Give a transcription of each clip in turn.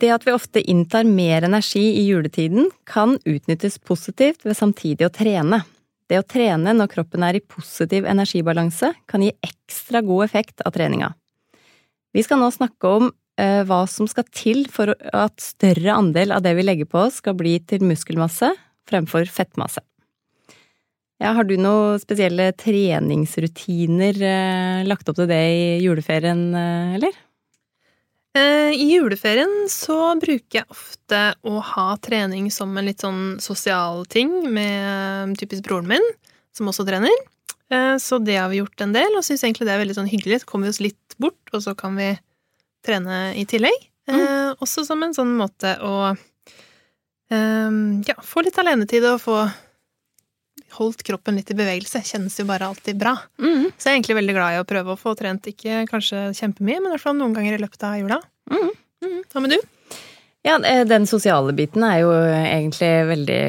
Det at vi ofte inntar mer energi i juletiden, kan utnyttes positivt ved samtidig å trene. Det å trene når kroppen er i positiv energibalanse, kan gi ekstra god effekt av treninga. Vi skal nå snakke om eh, hva som skal til for at større andel av det vi legger på oss, skal bli til muskelmasse fremfor fettmasse. Ja, har du noen spesielle treningsrutiner eh, lagt opp til det i juleferien, eh, eller? Eh, I juleferien så bruker jeg ofte å ha trening som en litt sånn sosial ting med typisk broren min, som også trener. Eh, så det har vi gjort en del, og syns egentlig det er veldig sånn hyggelig. Så kommer vi oss litt bort, og så kan vi trene i tillegg. Mm. Eh, også som en sånn måte å ja, få litt alenetid og få holdt kroppen litt i bevegelse. Kjennes jo bare alltid bra. Mm. Så jeg er egentlig veldig glad i å prøve å få trent, ikke kanskje kjempemye, men i hvert fall noen ganger i løpet av jula. Mm. Mm. Hva med du? Ja, eh, den sosiale biten er jo egentlig veldig,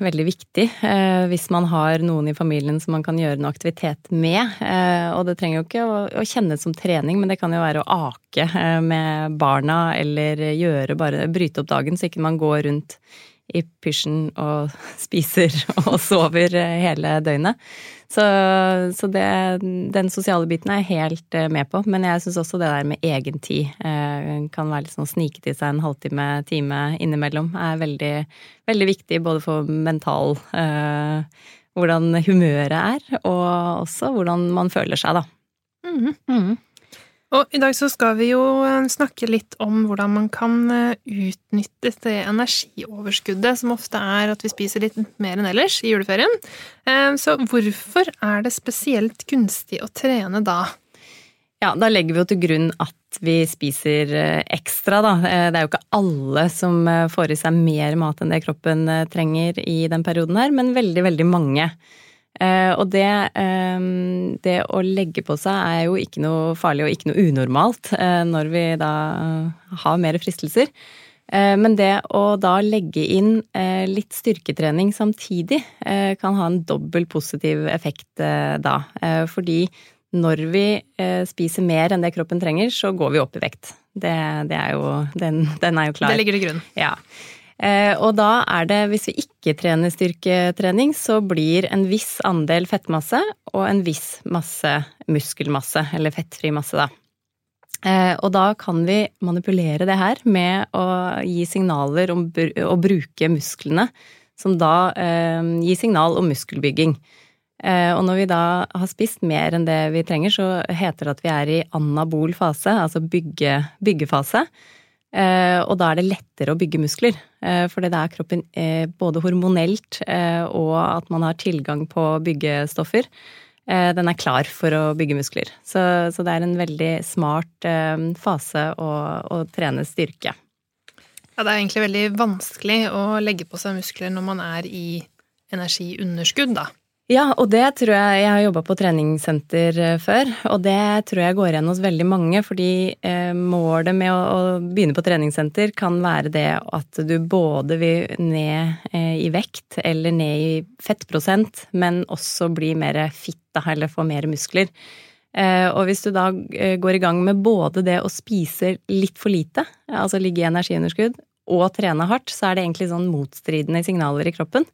veldig viktig. Eh, hvis man har noen i familien som man kan gjøre noe aktivitet med. Eh, og det trenger jo ikke å, å kjennes som trening, men det kan jo være å ake eh, med barna eller gjøre bare Bryte opp dagen så ikke man går rundt i pysjen og spiser og sover hele døgnet. Så, så det, den sosiale biten er jeg helt eh, med på. Men jeg syns også det der med egentid tid, kan være litt sånn snike til seg en halvtime, time innimellom, er veldig, veldig viktig både for mental eh, Hvordan humøret er, og også hvordan man føler seg, da. Mm -hmm. Og i dag så skal vi jo eh, snakke litt om hvordan man kan eh, utnytte det energioverskuddet som ofte er at vi spiser litt mer enn ellers i juleferien. Eh, så hvorfor er det spesielt gunstig å trene da? Ja, da legger vi jo til grunn at vi spiser ekstra, da. Det er jo ikke alle som får i seg mer mat enn det kroppen trenger i den perioden her, men veldig, veldig mange. Eh, og det, eh, det, å legge på seg er jo ikke noe farlig og ikke noe unormalt eh, når vi da har mer fristelser. Men det å da legge inn litt styrketrening samtidig kan ha en dobbel positiv effekt da. Fordi når vi spiser mer enn det kroppen trenger, så går vi opp i vekt. Det, det er jo, den, den, er jo klar. Det ligger til grunn. Ja. Eh, og da er det, hvis vi ikke trener styrketrening, så blir en viss andel fettmasse og en viss masse muskelmasse, eller fettfri masse, da. Eh, og da kan vi manipulere det her med å gi signaler om å bruke musklene, som da eh, gir signal om muskelbygging. Og når vi da har spist mer enn det vi trenger, så heter det at vi er i anabol fase, altså bygge, byggefase. Eh, og da er det lettere å bygge muskler. Eh, fordi det er kroppen eh, både hormonelt og at man har tilgang på byggestoffer. Den er klar for å bygge muskler. Så, så det er en veldig smart fase å, å, trene styrke. Ja, det er egentlig veldig vanskelig å legge på seg muskler når man er i energiunderskudd, da. Ja, og det tror jeg Jeg har jobba på treningssenter eh, før, og det tror jeg går igjen hos veldig mange. Fordi eh, målet med å, begynne på treningssenter kan være det at du både vil ned eh, i vekt eller ned i fettprosent, men også bli mer fitta eller få mer muskler. Og hvis du da går i gang med både det å spise litt for lite, altså ligge i energiunderskudd, og trene hardt, så er det egentlig sånn motstridende signaler i kroppen.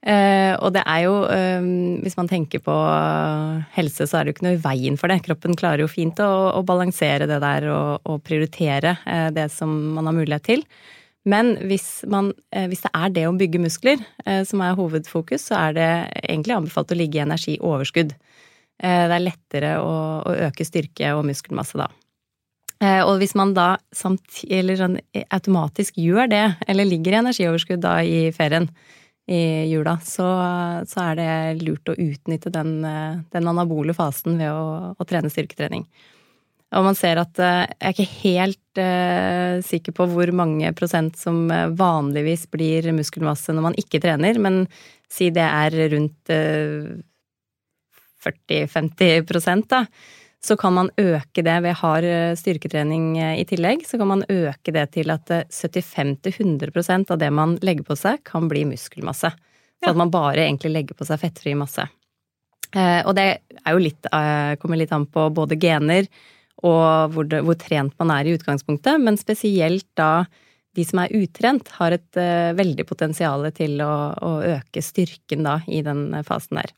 Uh, og det er jo, uh, hvis man tenker på helse, så er det jo ikke noe i veien for det. Kroppen klarer jo fint å, å balansere det der og, og prioritere uh, det som man har mulighet til. Men hvis, man, hvis det er det å bygge muskler som er hovedfokus, så er det egentlig anbefalt å ligge i energioverskudd. det er lettere å, å, øke styrke og muskelmasse da. Og hvis man da samt, eller sånn, automatisk gjør det, eller ligger i energioverskudd da i ferien, i jula, så, så, er det lurt å utnytte den, den anabole fasen ved å, å, trene styrketrening. Og man ser at Jeg er ikke helt uh, sikker på hvor mange prosent som vanligvis blir muskelmasse når man ikke trener, men si det er rundt uh, 40-50 prosent, da så kan man øke det ved hard eh, styrketrening eh, i tillegg. Så kan man øke det til at 75-100 eh, av det man legger på seg, kan bli muskelmasse. Så ja. at man bare egentlig legger på seg fettfri masse. Og det er jo litt, kommer litt an på både gener og hvor, det, hvor trent man er i utgangspunktet, men spesielt da de som er utrent, har et veldig potensial til å, å øke styrken da i den fasen der.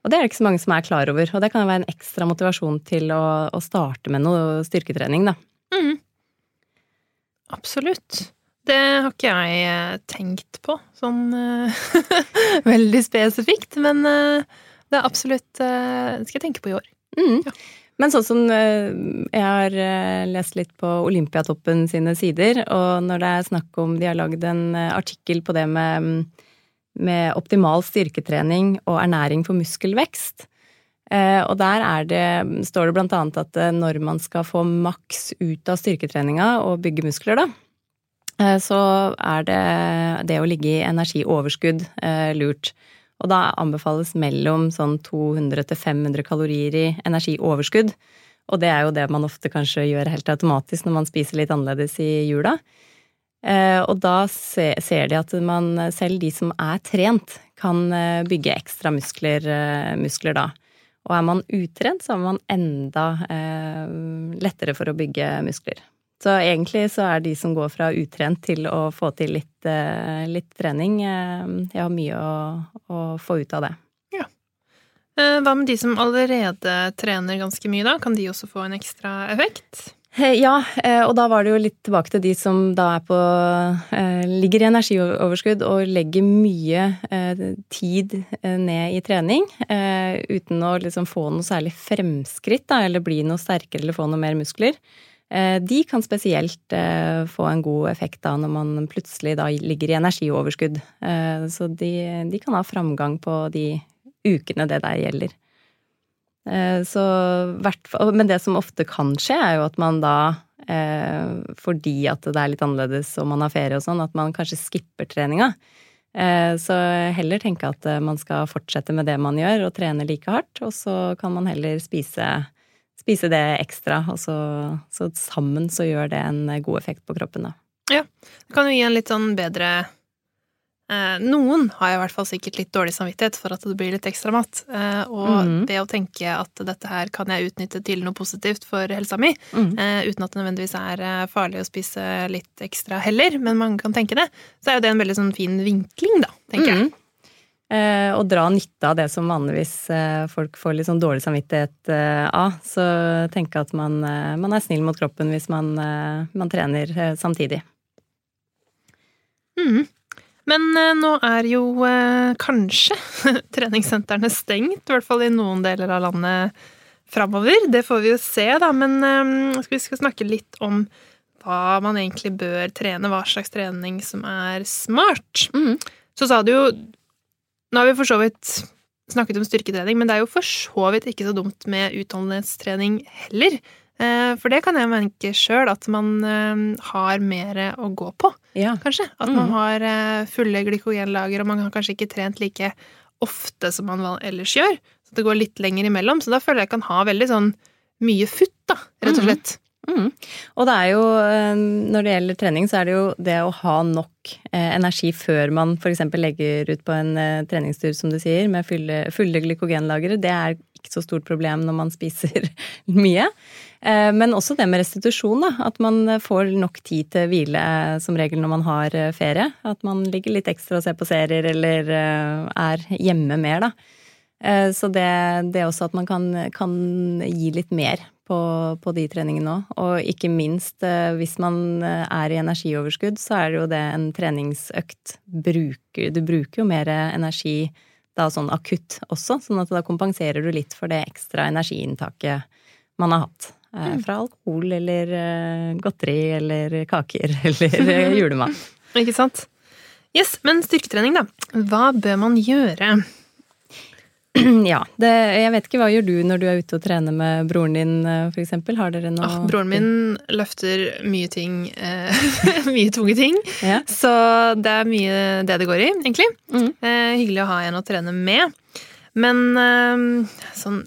Og det er det ikke så mange som er klar over, og det kan være en ekstra motivasjon til å, å starte med noe styrketrening, da. Mm. Absolutt. Det har ikke jeg eh, tenkt på sånn uh, veldig spesifikt, men uh, det er absolutt Det skal jeg tenke på i år. Mm. Ja. Men sånn som jeg har lest litt på Olympiatoppen sine sider, og når det er snakk om De har lagd en artikkel på det med med optimal styrketrening og ernæring for muskelvekst. Eh, og der det, står det blant annet at eh, når man skal få maks ut av styrketreninga og bygge muskler, da, eh, så er det det å ligge i energioverskudd lurt. Og da anbefales mellom sånn 200 til 500 kalorier i energioverskudd. Og det er jo det man ofte kanskje gjør helt automatisk når man spiser litt annerledes i jula. Eh, og da ser de at man, selv de som er trent, kan eh, bygge ekstra muskler, eh, muskler da. Og er man utrent, så er man enda lettere for å bygge muskler. Så egentlig så er de som går fra utrent til å få til litt, litt trening, jeg har mye å, å, få ut av det. Ja. Hva med de som allerede trener ganske mye, da? Kan de også få en ekstra effekt? Eh, ja, eh, og da var det jo litt tilbake til de som da er på eh, Ligger i energioverskudd og legger mye tid ned i trening uten å liksom få noe særlig fremskritt, da, eller bli noe sterkere eller få noe mer muskler. De kan spesielt få en god effekt da når man plutselig da ligger i energioverskudd. Så de, de kan ha framgang på de ukene det der gjelder. Eh, så, men det som ofte kan skje, er jo at man da, eh, fordi at det er litt annerledes og man har ferie og sånn, at man kanskje skipper treninga. Eh, så heller tenke at man skal fortsette med det man gjør, og trene like hardt. Og så kan man heller spise, spise det ekstra, og så, så, sammen så gjør det en god effekt på kroppen, da. Ja. Det kan jo gi en litt sånn bedre noen har i hvert fall sikkert litt dårlig samvittighet for at det blir litt ekstra mat. Eh, og mm. det å tenke at dette her kan jeg utnytte til noe positivt for helsa mi, mm. eh, uten at det nødvendigvis er eh, farlig å spise litt ekstra heller, men mange kan tenke det, så er jo det en veldig sånn fin vinkling, da, tenker mm. jeg. Å og dra nytte av det som vanligvis eh, folk får litt sånn dårlig samvittighet av. Så tenke at man, man, er snill mot kroppen hvis man, man trener samtidig. Mm. Men eh, nå er jo eh, kanskje treningssentrene stengt, i hvert fall i noen deler av landet framover. Det får vi jo se, da. Men eh, vi skal snakke litt om hva man egentlig bør trene, hva slags trening som er smart. Mm. Så sa du jo Nå har vi for så vidt snakket om styrketrening, men det er jo for så vidt ikke så dumt med utholdenhetstrening heller. Eh, for det kan jeg merke sjøl, at man eh, har mer å gå på, ja. kanskje. At man mm. har eh, fulle glykogenlager, og man har kanskje ikke trent like ofte som man ellers gjør. Så det går litt lenger imellom. Så da føler jeg jeg kan ha veldig sånn mye futt, da, rett og mm. slett. Mm. Mm. Og det er jo, når det gjelder trening, så er det jo det å ha nok energi før man f.eks. legger ut på en treningstur, som du sier, med fulle, fulle glykogenlagre, det er ikke så stort problem når man spiser mye. Eh, men også det med restitusjon, da. At man får nok tid til hvile eh, som regel når man har eh, ferie. At man ligger litt ekstra og ser på serier eller er hjemme mer, da. Så det, det også at man kan, kan gi litt mer på, på de treningene òg. Og ikke minst hvis man er i energioverskudd, så er det jo det en treningsøkt bruker Du bruker jo mer energi da sånn akutt også, sånn at da kompenserer du litt for det ekstra energiinntaket man har hatt. Eh, mm. Fra alkohol eller eh, godteri eller kaker eller eh, julemat. Ikke sant. Yes, men styrketrening, da. Hva bør man gjøre? ja. Det, jeg vet ikke, hva gjør du når du er ute og trener med broren din, eksempel? Har dere noe oh, Broren min løfter mye ting. Eh, mye tunge ting. Ja. Så det er mye det det går i, egentlig. Mm. Eh, hyggelig å ha en å trene med. Men eh, sånn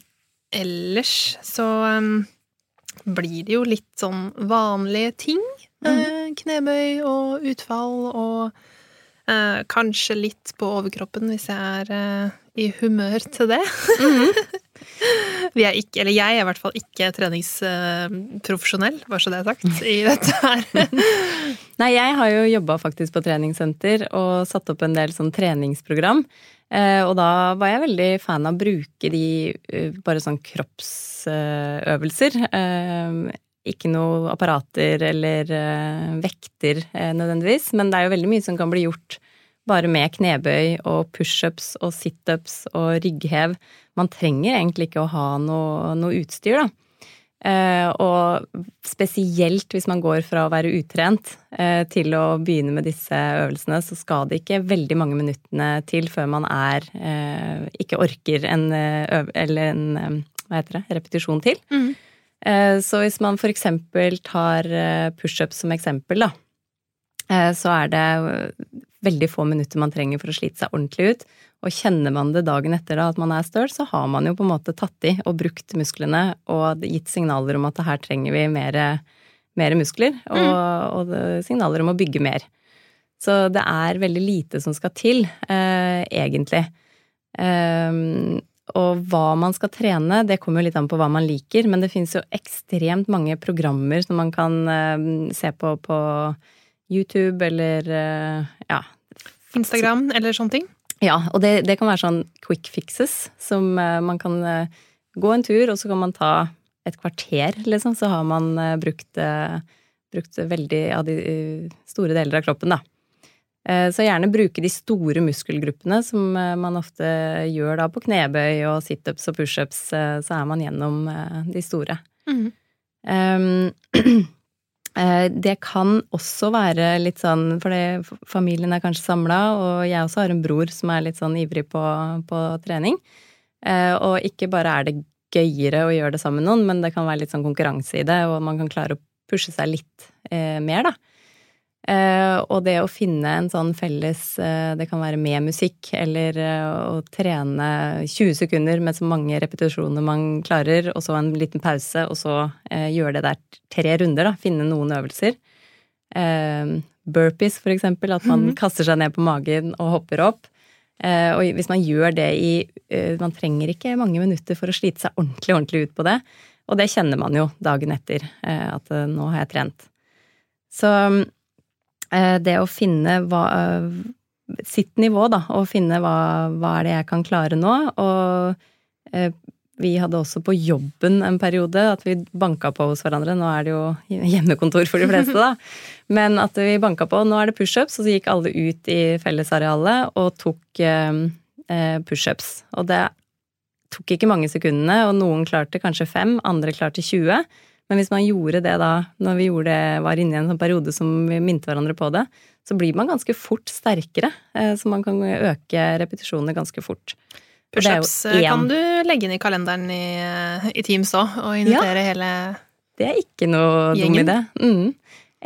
ellers så eh, blir det jo litt sånn vanlige ting. Eh, knebøy og utfall og eh, kanskje litt på overkroppen hvis jeg er eh, i humør til det. Vi er ikke, eller jeg er i hvert fall ikke treningsprofesjonell, bare så det er sagt, i dette her. Nei, jeg har jo jobba faktisk på treningssenter og satt opp en del sånn treningsprogram. Eh, og da var jeg veldig fan av å bruke de eh, bare sånn kroppsøvelser. Eh, ikke noe apparater eller vekter nødvendigvis, men det er jo veldig mye som kan bli gjort bare med knebøy og pushups og situps og rygghev. Man trenger egentlig ikke å ha noe, noe utstyr, da. Eh, og spesielt hvis man går fra å være utrent eh, til å begynne med disse øvelsene, så skal det ikke veldig mange minuttene til før man er eh, ikke orker en. Eller en hva heter det, repetisjon til. Mm. Så hvis man eksempel tar pushups som eksempel, da, så er det veldig få minutter man trenger for å slite seg ordentlig ut. Og kjenner man det dagen etter da, at man er støl, så har man jo på en måte tatt i og brukt musklene og gitt signaler om at her trenger vi mer, mer muskler, og, mm. og, signaler om å bygge mer. Så det er veldig lite som skal til, eh, egentlig. Eh, og hva man skal trene, det kommer jo litt an på hva man liker, men det fins jo ekstremt mange programmer som man kan eh, se på på YouTube eller uh, ja. Instagram eller sånne ting? Ja, og det, det, kan være sånn quick fixes som uh, man kan uh, gå en tur, og så kan man ta et kvarter, liksom, så har man brukt, brukt veldig av de store deler av kroppen, da. Så gjerne bruke de store muskelgruppene som man ofte gjør da på knebøy og situps og pushups, så er man gjennom de store. Mm. Um, Eh, det kan også være litt sånn, for familien er kanskje samla, og jeg også har en bror som er litt sånn ivrig på, på, trening. Eh, og ikke bare er det gøyere å gjøre det sammen med noen, men det kan være litt sånn konkurranse i det, og man kan klare å pushe seg litt eh, mer, da. Uh, og det å finne en sånn felles uh, Det kan være med musikk, eller uh, å trene 20 sekunder med så mange repetisjoner man klarer, og så en liten pause, og så gjøre det der tre runder, da. Finne noen øvelser. burpees, for eksempel. At man mm. kaster seg ned på magen og hopper opp. og hvis man gjør det i Man trenger ikke mange minutter for å slite seg ordentlig, ordentlig ut på det. Og det kjenner man jo dagen etter, at nå har jeg trent. Så Eh, det å finne hva, eh, sitt nivå, da, og finne hva, hva er det jeg kan klare nå. Og eh, vi hadde også på jobben en periode at vi banka på hos hverandre. Nå er det jo hjemmekontor for de fleste, da. Men at vi banka på. Nå er det pushups, og så gikk alle ut i fellesarealet og tok pushups. Og det tok ikke mange sekundene, og noen klarte kanskje fem, andre klarte 20. Men hvis man gjorde det da, når vi det, var inne i en sånn periode som vi minte hverandre på det, så blir man ganske fort sterkere. Eh, så man kan øke repetisjonene ganske fort. Pushups eh, kan du legge inn i kalenderen i, eh, i Teams òg, og invitere ja, hele Det er ikke noe dum idé. Mm.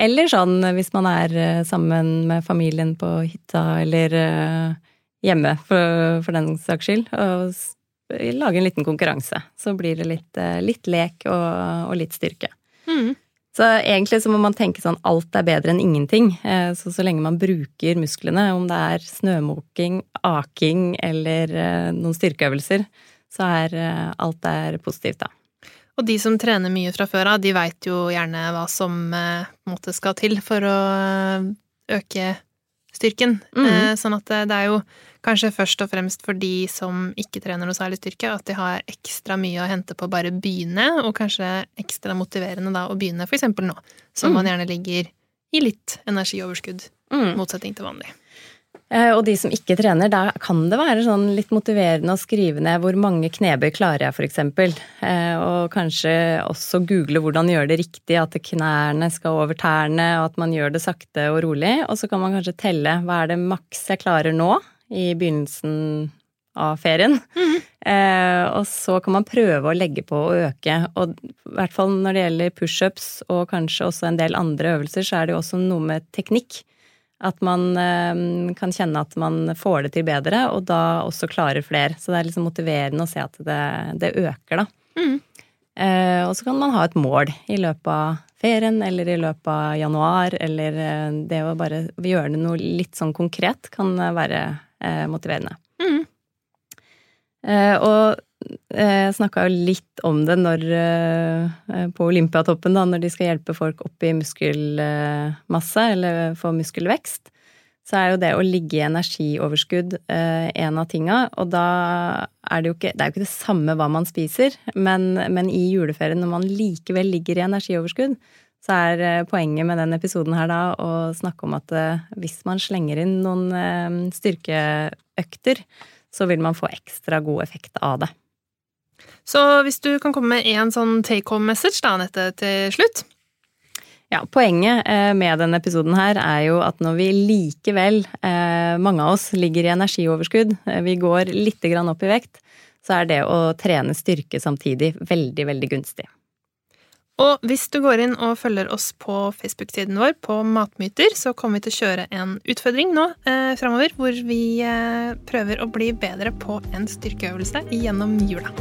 Eller sånn hvis man er sammen med familien på hytta eller hjemme, for, for den saks skyld, og lage en liten konkurranse. Så blir det litt, eh, litt lek og, og, litt styrke. Mm. Så egentlig så må man tenke sånn alt er bedre enn ingenting. Eh, så så lenge man bruker musklene, om det er snømåking, aking eller eh, noen styrkeøvelser, så er alt er positivt, da. Og de som trener mye fra før av, de veit jo gjerne hva som måte skal til for å øke styrken. Mm. Sånn at det er jo Kanskje først og fremst for de som ikke trener noe særlig styrke, at de har ekstra mye å hente på å bare begynne, og kanskje ekstra motiverende da å begynne eksempel nå, som mm. man gjerne ligger i litt energioverskudd, mm. motsetning til vanlig. Eh, og de som ikke trener, da kan det være sånn litt motiverende å skrive ned hvor mange knebøy klarer jeg, eksempel. Eh, og kanskje også google hvordan gjøre det riktig, at knærne skal over tærne, og at man gjør det sakte og rolig. Og så kan man kanskje telle hva er det maks jeg klarer nå, i begynnelsen av ferien. Mm. Eh, og så kan man prøve å legge på og øke. Og i hvert fall når det gjelder pushups og kanskje også en del andre øvelser, så er det jo også noe med teknikk. At man eh, kan kjenne at man får det til bedre, og da også klarer flere. Så det er liksom motiverende å se at det, det øker, da. Mm. Eh, og så kan man ha et mål i løpet av ferien eller i løpet av januar, eller eh, det å bare gjøre det noe litt sånn konkret kan være motiverende. Mm. Eh, og jeg snakka jo litt om det når, på Olympiatoppen, da, når de skal hjelpe folk opp i muskelmasse eller få muskelvekst så er jo det å ligge i energioverskudd eh, en av tinga. Og da er det jo ikke det, er jo ikke det samme hva man spiser, men, men, i juleferien når man likevel ligger i energioverskudd, så er eh, poenget med den episoden her da å snakke om at eh, hvis man slenger inn noen eh, styrkeøkter, så vil man få ekstra god effekt av det. Så hvis du kan komme med én sånn take home message da, Anette, til slutt? Ja, Poenget med denne episoden her er jo at når vi likevel, mange av oss, ligger i energioverskudd, vi går litt opp i vekt, så er det å trene styrke samtidig veldig, veldig gunstig. Og hvis du går inn og følger oss på Facebook-siden vår på Matmyter, så kommer vi til å kjøre en utfordring nå eh, framover hvor vi eh, prøver å bli bedre på en styrkeøvelse gjennom jula.